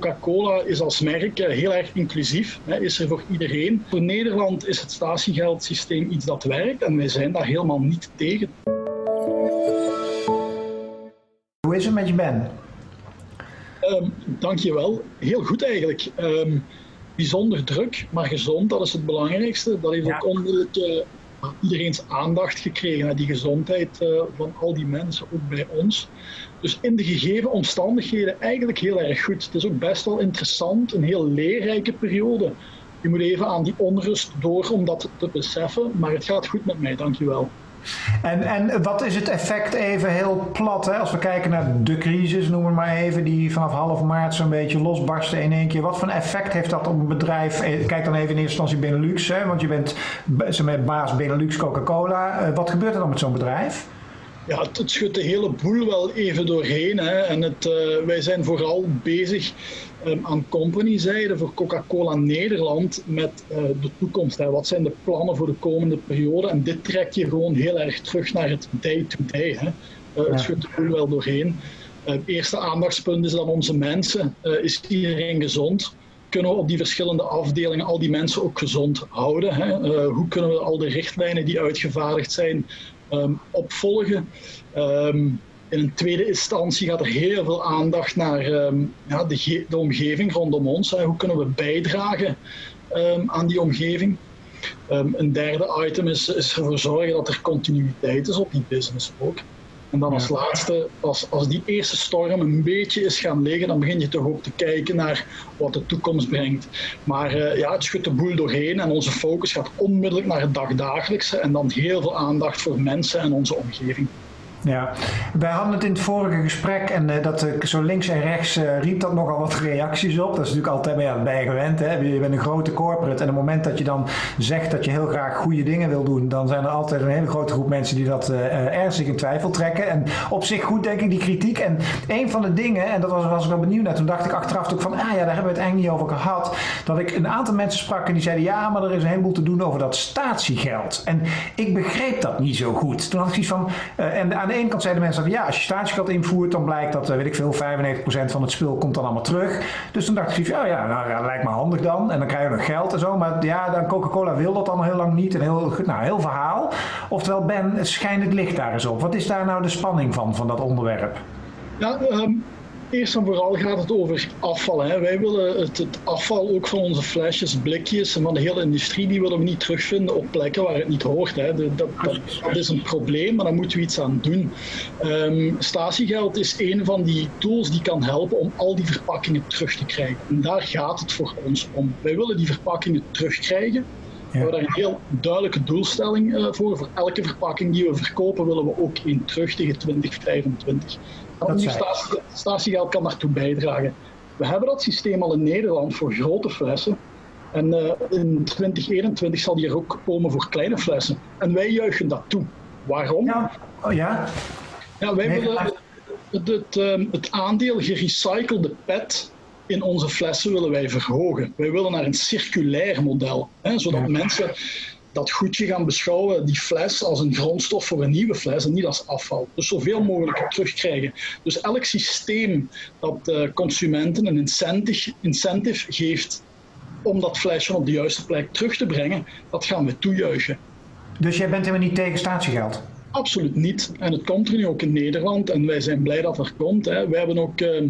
Coca-Cola is als merk heel erg inclusief, hè, is er voor iedereen. Voor Nederland is het statiegeldsysteem iets dat werkt en wij zijn daar helemaal niet tegen. Hoe is het met je Ben? Um, dankjewel. Heel goed eigenlijk. Um, bijzonder druk, maar gezond, dat is het belangrijkste. Dat heeft ook onmiddellijk uh, iedereen's aandacht gekregen, die gezondheid uh, van al die mensen, ook bij ons. Dus in de gegeven omstandigheden eigenlijk heel erg goed. Het is ook best wel interessant, een heel leerrijke periode. Je moet even aan die onrust door om dat te beseffen, maar het gaat goed met mij, dankjewel. En, en wat is het effect even heel plat, hè? als we kijken naar de crisis, noem het maar even, die vanaf half maart zo'n beetje losbarsten in één keer. Wat voor effect heeft dat op een bedrijf? Eh, kijk dan even in eerste instantie Benelux, hè? want je bent baas Benelux Coca-Cola. Eh, wat gebeurt er dan met zo'n bedrijf? Ja, het, schudt de hele boel wel even doorheen. Hè. En het, uh, wij zijn vooral bezig um, aan company-zijde voor Coca-Cola Nederland met uh, de toekomst. Hè. Wat zijn de plannen voor de komende periode? En dit trek je gewoon heel erg terug naar het day-to-day. Uh, ja. Het schudt de boel wel doorheen. Het eerste aandachtspunt is dan onze mensen. is iedereen gezond? kunnen we op die verschillende afdelingen al die mensen ook gezond houden? Hè? Uh, hoe kunnen we al de richtlijnen die uitgevaardigd zijn um, opvolgen. Um, in een tweede instantie gaat er heel veel aandacht naar um, ja, de, de, omgeving rondom ons. Hè. Hoe kunnen we bijdragen aan die omgeving? een derde item is, is ervoor zorgen dat er continuïteit is op die business ook. En dan als laatste, als, als die eerste storm een beetje is gaan liggen, dan begin je toch ook te kijken naar wat de toekomst brengt. Maar uh, ja, het schudt de boel doorheen en onze focus gaat onmiddellijk naar het dagdagelijkse en dan heel veel aandacht voor mensen en onze omgeving. Ja, wij hadden het in het vorige gesprek en uh, dat uh, zo links en rechts uh, riep dat nogal wat reacties op. Dat is natuurlijk altijd bij, ja, gewend. Hè? Je bent een grote corporate en op het moment dat je dan zegt dat je heel graag goede dingen wil doen, dan zijn er altijd een hele grote groep mensen die dat ernstig in twijfel trekken. En op zich goed denk ik die kritiek. En een van de dingen, en dat was, was ik wel benieuwd naar, toen dacht ik achteraf ook van, ah ja, daar hebben we het eigenlijk niet over gehad. Dat ik een aantal mensen sprak en die zeiden, ja, maar er is een heleboel te doen over dat statiegeld. En ik begreep dat niet zo goed. Toen had ik iets van, en aan de ene kant zeiden mensen van ja, als je statiegeld invoert, dan blijkt dat, weet ik veel, 95% van het spul komt dan allemaal terug. Dus toen dacht ik ja, ja, nou, ja, lijkt me handig dan. En dan krijg je nog geld en zo. Maar ja, dan Coca-Cola wil dat allemaal heel lang niet. Een heel, nou, heel verhaal. Oftewel, Ben, schijnt het licht daar eens op. Wat is daar nou de spanning van, van dat onderwerp? Ja, um, Eerst en vooral gaat het over afval. Hè. Wij willen het, het, afval ook van onze flesjes, blikjes en van de hele industrie, die willen we niet terugvinden op plekken waar het niet hoort. Hè. Dat, dat, dat, is een probleem, maar daar moeten we iets aan doen. Um, statiegeld is een van die tools die kan helpen om al die verpakkingen terug te krijgen. En daar gaat het voor ons om. Wij willen die verpakkingen terugkrijgen. We hebben daar een heel duidelijke doelstelling uh, voor. Voor elke verpakking die we verkopen willen we ook één terug tegen 2025. Dat statie, statiegeld kan daartoe bijdragen. We hebben dat systeem al in Nederland voor grote flessen. En uh, in 2021 zal die er ook komen voor kleine flessen. En wij juichen dat toe. Waarom? Ja, oh, ja? ja wij willen het, het, het, ehm, het aandeel gerecyclede PET in onze flessen willen wij verhogen. Wij willen naar een circulair model, hè, zodat mensen dat goedje gaan beschouwen, die fles, als een grondstof voor een nieuwe fles en niet als afval. Dus zoveel mogelijk terugkrijgen. Dus elk systeem dat uh, consumenten een incentive, incentive geeft om dat flesje op de juiste plek terug te brengen, dat gaan we toejuichen. Dus jij bent helemaal niet tegen statiegeld? Absoluut niet. En het komt er nu ook in Nederland en wij zijn blij dat er komt. Hè. Wij, hebben ook, uh,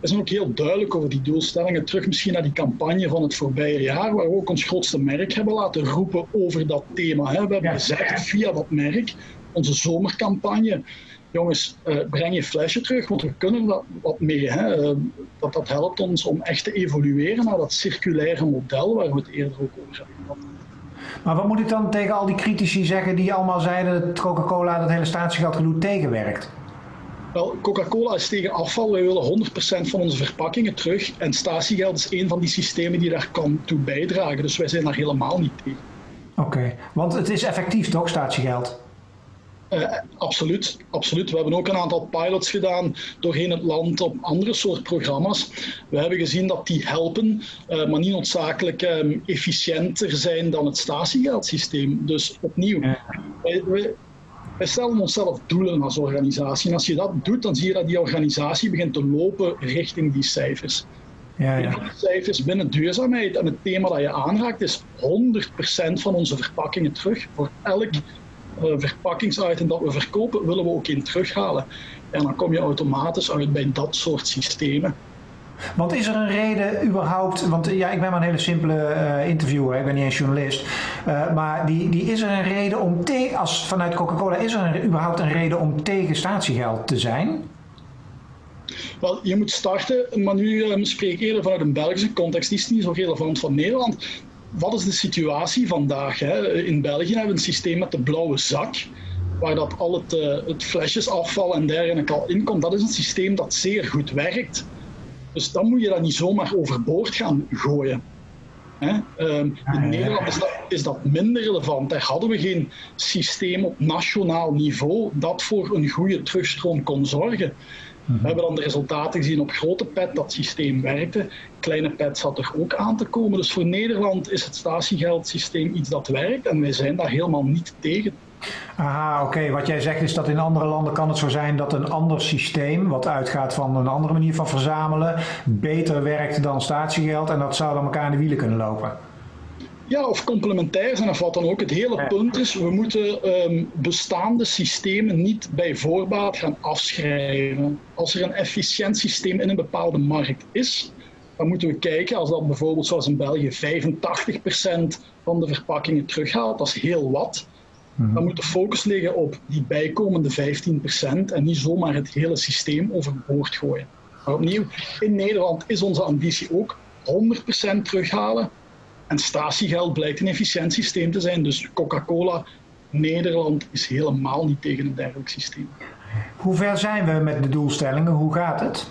zijn ook heel duidelijk over die doelstellingen. Terug misschien naar die campagne van het voorbije jaar, waar we ook ons grootste merk hebben laten roepen over dat thema. Hè. We hebben gezegd via dat merk, onze zomercampagne, jongens, uh, breng je flesje terug, want we kunnen dat wat mee. Hè. Uh, dat, dat helpt ons om echt te evolueren naar dat circulaire model waar we het eerder ook over hebben gehad. Maar wat moet ik dan tegen al die critici zeggen die allemaal zeiden dat Coca-Cola dat hele statiegeldgedoe tegenwerkt? Wel, Coca-Cola is tegen afval. Wij willen 100% van onze verpakkingen terug. En statiegeld is een van die systemen die daar kan toe bijdragen. Dus wij zijn daar helemaal niet tegen. Oké, want het is effectief toch, statiegeld? Uh, absoluut, absoluut. We hebben ook een aantal pilots gedaan doorheen het land op andere soort programma's. We hebben gezien dat die helpen, uh, maar niet noodzakelijk um, efficiënter zijn dan het statiegeldsysteem. Dus opnieuw, wij, wij, wij, stellen onszelf doelen als organisatie. En als je dat doet, dan zie je dat die organisatie begint te lopen richting die cijfers. Ja, ja. de cijfers binnen duurzaamheid en het thema dat je aanraakt is 100% van onze verpakkingen terug. Voor elk verpakkingsitem dat we verkopen, willen we ook in terughalen. En dan kom je automatisch uit bij dat soort systemen. Want is er een reden überhaupt, want ja, ik ben maar een hele simpele uh, interviewer, ik ben niet eens journalist, uh, maar die, die is er een reden om, te, als vanuit Coca-Cola, is er een, überhaupt een reden om tegen statiegeld te zijn? Wel, je moet starten, maar nu um, spreek ik eerder vanuit een Belgische context, die is niet zo relevant van Nederland. Wat is de situatie vandaag? Hè? In België hebben we een systeem met de blauwe zak, waar dat al het, uh, het flesjesafval en dergelijke al in komt. Dat is een systeem dat zeer goed werkt. Dus dan moet je dat niet zomaar overboord gaan gooien. Hè? Um, in Nederland is dat, is dat, minder relevant. Daar hadden we geen systeem op nationaal niveau dat voor een goede terugstroom kon zorgen. We mhm. hebben dan de resultaten gezien op grote pet dat systeem werkte. Kleine pet zat er ook aan te komen. Dus voor Nederland is het statiegeldsysteem iets dat werkt en wij zijn daar helemaal niet tegen. Aha, oké. Wat jij zegt is dat in andere landen kan het zo zijn dat een ander systeem, wat uitgaat van een andere manier van verzamelen, beter werkt dan statiegeld en dat zou dan elkaar in de wielen kunnen lopen. Ja, of complementair zijn of wat dan ook. Het hele punt is, we moeten um, bestaande systemen niet bij voorbaat gaan afschrijven. Als er een efficiënt systeem in een bepaalde markt is, dan moeten we kijken, als dat bijvoorbeeld zoals in België 85% van de verpakkingen terughaalt, dat is heel wat. Mhm. Dan moet de focus liggen op die bijkomende 15% en niet zomaar het hele systeem overboord gooien. Maar opnieuw, in Nederland is onze ambitie ook 100% terughalen. En statiegeld blijkt een efficiënt systeem te zijn. Dus Coca-Cola Nederland is helemaal niet tegen een dergelijk systeem. Hoe ver zijn we met de doelstellingen? Hoe gaat het?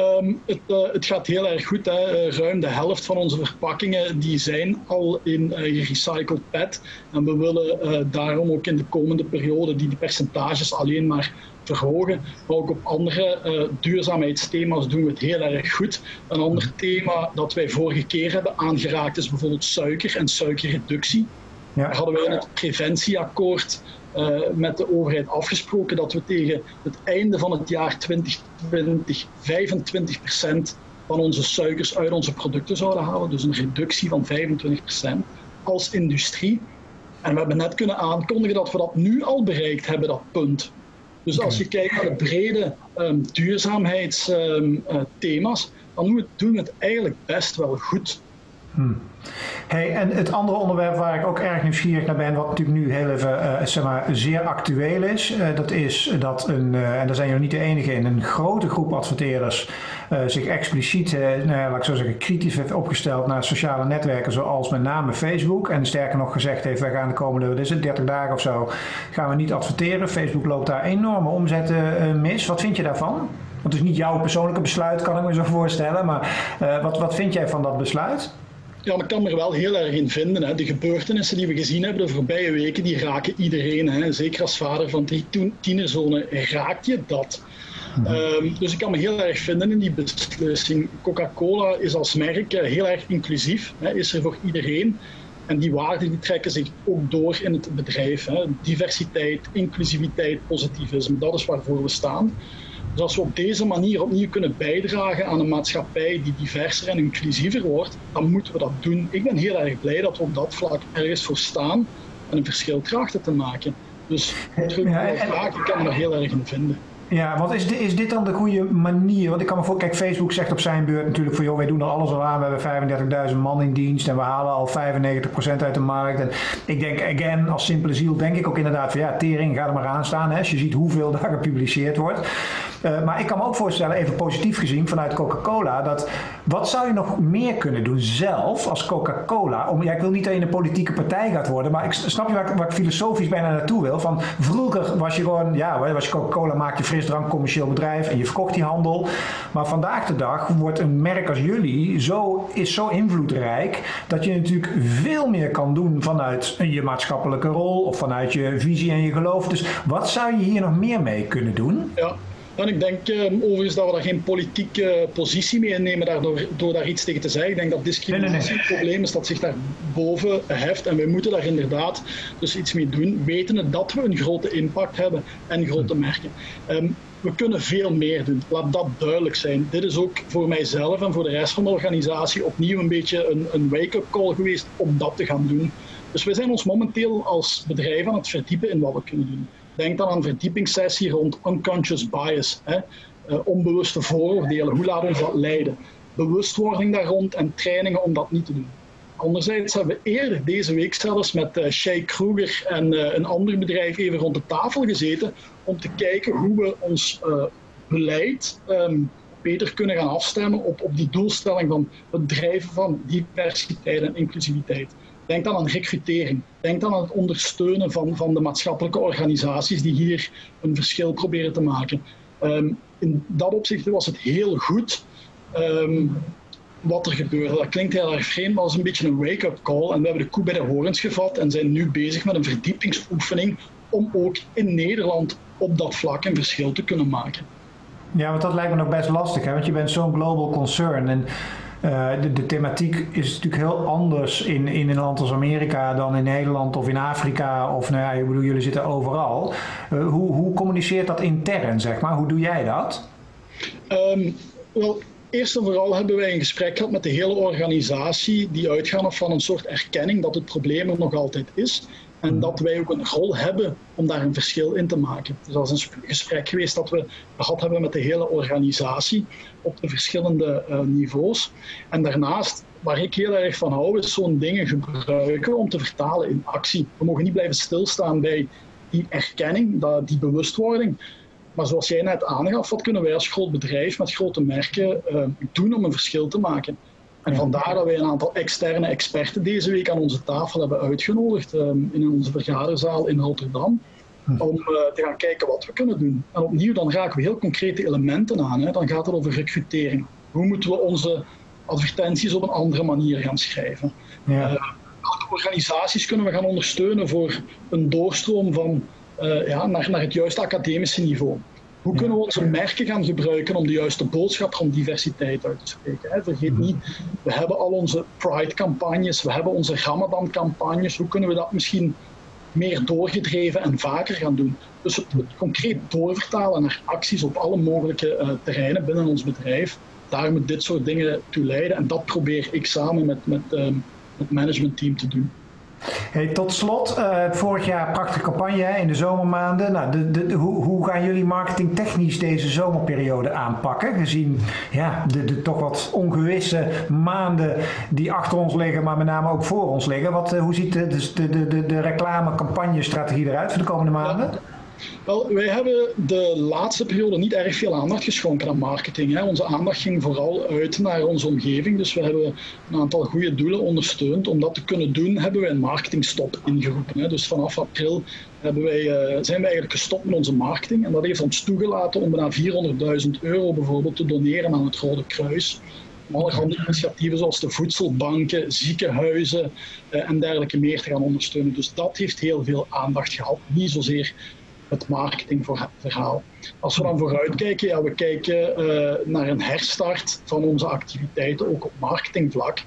Um, het, uh, het, gaat heel erg goed. Hè. Eh, ruim de helft van onze verpakkingen die zijn al in uh, gerecycled PET. En we willen daarom ook in de komende periode die, die percentages alleen maar verhogen. Maar ook op andere duurzaamheidsthema's doen we het heel erg goed. Een ander thema dat wij vorige keer hebben aangeraakt is bijvoorbeeld suiker en suikerreductie. Ja. Hadden wij in het preventieakkoord uh, met de overheid afgesproken dat we tegen het einde van het jaar 2020 25% van onze suikers uit onze producten zouden halen. Dus een reductie van 25% als industrie. En we hebben net kunnen aankondigen dat we dat nu al bereikt hebben, dat punt. Dus als je kijkt naar de brede um, duurzaamheidsthema's, um, uh, dan doen we het eigenlijk best wel goed. Hmm. Hey, en het andere onderwerp waar ik ook erg nieuwsgierig naar ben, wat natuurlijk nu heel even uh, zeg maar, zeer actueel is, uh, dat is dat een, uh, en daar zijn jullie niet de enige in, een grote groep adverteerders zich expliciet, nou, laat ik zo zeggen, kritisch heeft opgesteld naar sociale netwerken zoals met name Facebook. En sterker nog gezegd heeft, wij gaan de komende wat is het, 30 dagen of zo, gaan we niet adverteren. Facebook loopt daar enorme omzetten mis. Wat vind je daarvan? Want het is niet jouw persoonlijke besluit, kan ik me zo voorstellen. Maar wat, wat vind jij van dat besluit? Ja, maar ik kan me er wel heel erg in vinden. Hè. De gebeurtenissen die we gezien hebben de voorbije weken, die raken iedereen. Hè. Zeker als vader van drie tienerzonen raakt je dat. Mhm. Um, dus ik kan me heel erg vinden in die beslissing. Coca-Cola is als merk eh, heel erg inclusief, hè, is er voor iedereen. En die waarden die trekken zich ook door in het bedrijf. Hè. Diversiteit, inclusiviteit, positivisme, dat is waarvoor we staan. Dus als we op deze manier opnieuw kunnen bijdragen aan een maatschappij die diverser en inclusiever wordt, dan moeten we dat doen. Ik ben heel erg blij dat we op dat vlak ergens voor staan en een verschil trachten te maken. Dus terug ja, en... ik kan me er heel erg in vinden. Ja, want is dit, is dit dan de goede manier? Want ik kan me voor, kijk, Facebook zegt op zijn beurt natuurlijk van, joh, wij doen er alles al aan. We hebben 35.000 man in dienst en we halen al 95% uit de markt. En ik denk, again, als simpele ziel, denk ik ook inderdaad van, ja, tering, ga er maar aan staan. Hè, als je ziet hoeveel daar gepubliceerd wordt. Uh, maar ik kan me ook voorstellen, even positief gezien vanuit Coca-Cola, dat wat zou je nog meer kunnen doen zelf als Coca-Cola? Om, ja, ik wil niet dat je een politieke partij gaat worden, maar ik snap je waar, waar ik filosofisch bijna naartoe wil. Van vroeger was je gewoon, ja, was je Coca-Cola, maak je frisdrank, commercieel bedrijf en je verkocht die handel. Maar vandaag de dag wordt een merk als jullie zo, is zo invloedrijk dat je natuurlijk veel meer kan doen vanuit je maatschappelijke rol of vanuit je visie en je geloof. Dus wat zou je hier nog meer mee kunnen doen? Ja. En ik denk uh, overigens dat we daar geen politieke positie mee innemen daardoor, door daar iets tegen te zeggen. Ik denk dat discriminatie het probleem is dat zich daar boven heft. En wij moeten daar inderdaad dus iets mee doen, wetende dat we een grote impact hebben en grote merken. Um, we kunnen veel meer doen. Laat dat duidelijk zijn. Dit is ook voor mijzelf en voor de rest van de organisatie opnieuw een beetje een, een wake-up call geweest om dat te gaan doen. Dus we zijn ons momenteel als bedrijf aan het verdiepen in wat we kunnen doen. Denk dan aan een verdiepingssessie rond unconscious bias, hè? Uh, onbewuste vooroordelen. Hoe laten we dat leiden? Bewustwording daar rond en trainingen om dat niet te doen. Anderzijds hebben we eerder deze week zelfs met uh, Shay Kruger en uh, een ander bedrijf even rond de tafel gezeten om te kijken hoe we ons beleid um, beter kunnen gaan afstemmen op, op die doelstelling van het drijven van diversiteit en inclusiviteit. Denk dan aan recrutering. Denk dan aan het ondersteunen van, van de maatschappelijke organisaties die hier een verschil proberen te maken. Um, in dat opzicht was het heel goed um, wat er gebeurde. Dat klinkt heel erg vreemd, maar was een beetje een wake-up call. En we hebben de koe bij de horens gevat en zijn nu bezig met een verdiepingsoefening om ook in Nederland op dat vlak een verschil te kunnen maken. Ja, want dat lijkt me nog best lastig, hè? want je bent zo'n global concern. En uh, de, de, thematiek is natuurlijk heel anders in, in een land als Amerika dan in Nederland of in Afrika. Of nou ja, ik bedoel, jullie zitten overal. Uh, hoe, hoe communiceert dat intern, zeg maar? Hoe doe jij dat? Um, wel, Eerst en vooral hebben wij een gesprek gehad met de hele organisatie die uitgaan van een soort erkenning dat het probleem er nog altijd is. En dat wij ook een rol hebben om daar een verschil in te maken. Dus dat is een gesprek geweest dat we gehad hebben met de hele organisatie op de verschillende uh, niveaus. En daarnaast, waar ik heel erg van hou, is zo'n dingen gebruiken om te vertalen in actie. We mogen niet blijven stilstaan bij die erkenning, die bewustwording. Maar zoals jij net aangaf, wat kunnen wij als groot bedrijf met grote merken uh, doen om een verschil te maken? En vandaar dat wij een aantal externe experten deze week aan onze tafel hebben uitgenodigd um, in onze vergaderzaal in Rotterdam. Hm. Om uh, te gaan kijken wat we kunnen doen. En opnieuw, dan raken we heel concrete elementen aan. Hè. Dan gaat het over recrutering. Hoe moeten we onze advertenties op een andere manier gaan schrijven? Ja. Uh, welke organisaties kunnen we gaan ondersteunen voor een doorstroom van uh, ja, naar, naar het juiste academische niveau. Hoe kunnen we onze merken gaan gebruiken om de juiste boodschap rond diversiteit uit te spreken? Hè? Vergeet niet, we hebben al onze Pride-campagnes, we hebben onze Ramadan-campagnes. Hoe kunnen we dat misschien meer doorgedreven en vaker gaan doen? Dus het, het concreet doorvertalen naar acties op alle mogelijke uh, terreinen binnen ons bedrijf. Daar moet dit soort dingen toe leiden en dat probeer ik samen met, met um, het managementteam te doen. Tot slot, uh, vorig jaar prachtige campagne in de zomermaanden. Nou, de, de, hoe, hoe, gaan jullie marketingtechnisch deze zomerperiode aanpakken? Gezien ja, de, de, toch wat ongewisse maanden die achter ons liggen, maar met name ook voor ons liggen. Wat, uh, hoe ziet de, de, de, de, reclame-campagnestrategie eruit voor de komende maanden? Wel, wij hebben de laatste periode niet erg veel aandacht geschonken aan marketing. Hè. Onze aandacht ging vooral uit naar onze omgeving. Dus we hebben een aantal goede doelen ondersteund. Om dat te kunnen doen, hebben wij een marketingstop ingeroepen. Hè. Dus vanaf april uh, zijn we eigenlijk gestopt met onze marketing. En dat heeft ons toegelaten om bijna 400.000 euro bijvoorbeeld te doneren aan het Rode Kruis allerhande initiatieven zoals de voedselbanken, ziekenhuizen uh, en dergelijke meer te gaan ondersteunen. Dus dat heeft heel veel aandacht gehad. Niet zozeer het marketingverhaal. Als we dan vooruitkijken, ja, we kijken uh, naar een herstart van onze activiteiten, ook op marketingvlak.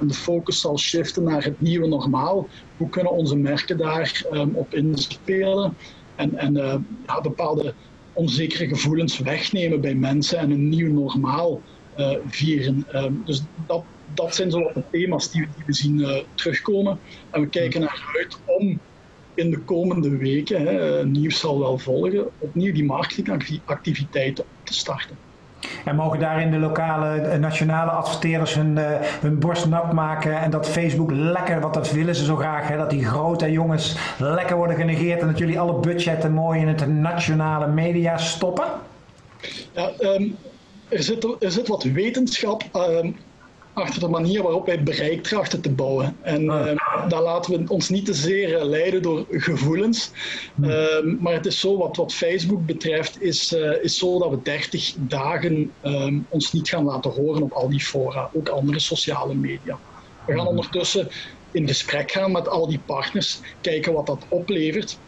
En de focus zal shiften naar het nieuwe normaal. Hoe kunnen onze merken daar um, op inspelen en, en uh, ja, bepaalde onzekere gevoelens wegnemen bij mensen en een nieuw normaal uh, vieren. Um, dus dat, dat zijn zo wat de thema's die, die we zien terugkomen. En we kijken naar uit om in de komende weken, hè, nieuws zal wel volgen, opnieuw die marketingactiviteiten op te starten. En mogen daarin de lokale, eh, nationale adverteerders hun, uh, hun borst nat maken en dat Facebook lekker, wat dat willen ze zo graag, hè, dat die grote jongens lekker worden genegeerd en dat jullie alle budgetten mooi in het nationale media stoppen? Ja, um, er, zit, er zit wat wetenschap um, achter de manier waarop wij bereik trachten te bouwen. En ah. uh, daar laten we ons niet te zeer eh, leiden door gevoelens. Hmm. Uh, maar het is zo, wat, wat Facebook betreft, is, uh, is zo dat we 30 dagen um, ons niet gaan laten horen op al die fora, ook andere sociale media. We gaan hmm. ondertussen in gesprek gaan met al die partners, kijken wat dat oplevert.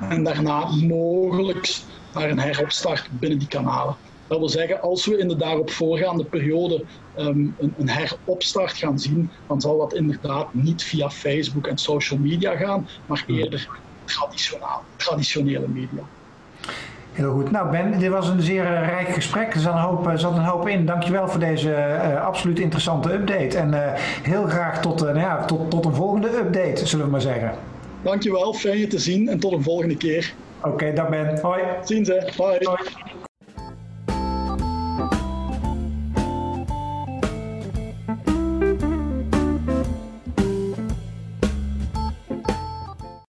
En daarna mogelijk naar een heropstart binnen die kanalen. Dat wil zeggen, als we in de daarop voorgaande periode um, een, een, heropstart gaan zien, dan zal dat inderdaad niet via Facebook en social media gaan, maar eerder traditionele media. Heel goed. Nou Ben, dit was een zeer uh, rijk gesprek. Er zat een, hoop, uh, zat een hoop in. Dankjewel voor deze uh, absoluut interessante update. En heel graag tot, nou ja, tot, tot een volgende update, zullen we maar zeggen. Dankjewel, fijn je te zien en tot een volgende keer. Oké, okay, dag Ben. Hoi. Zien ze. Bye. Hoi.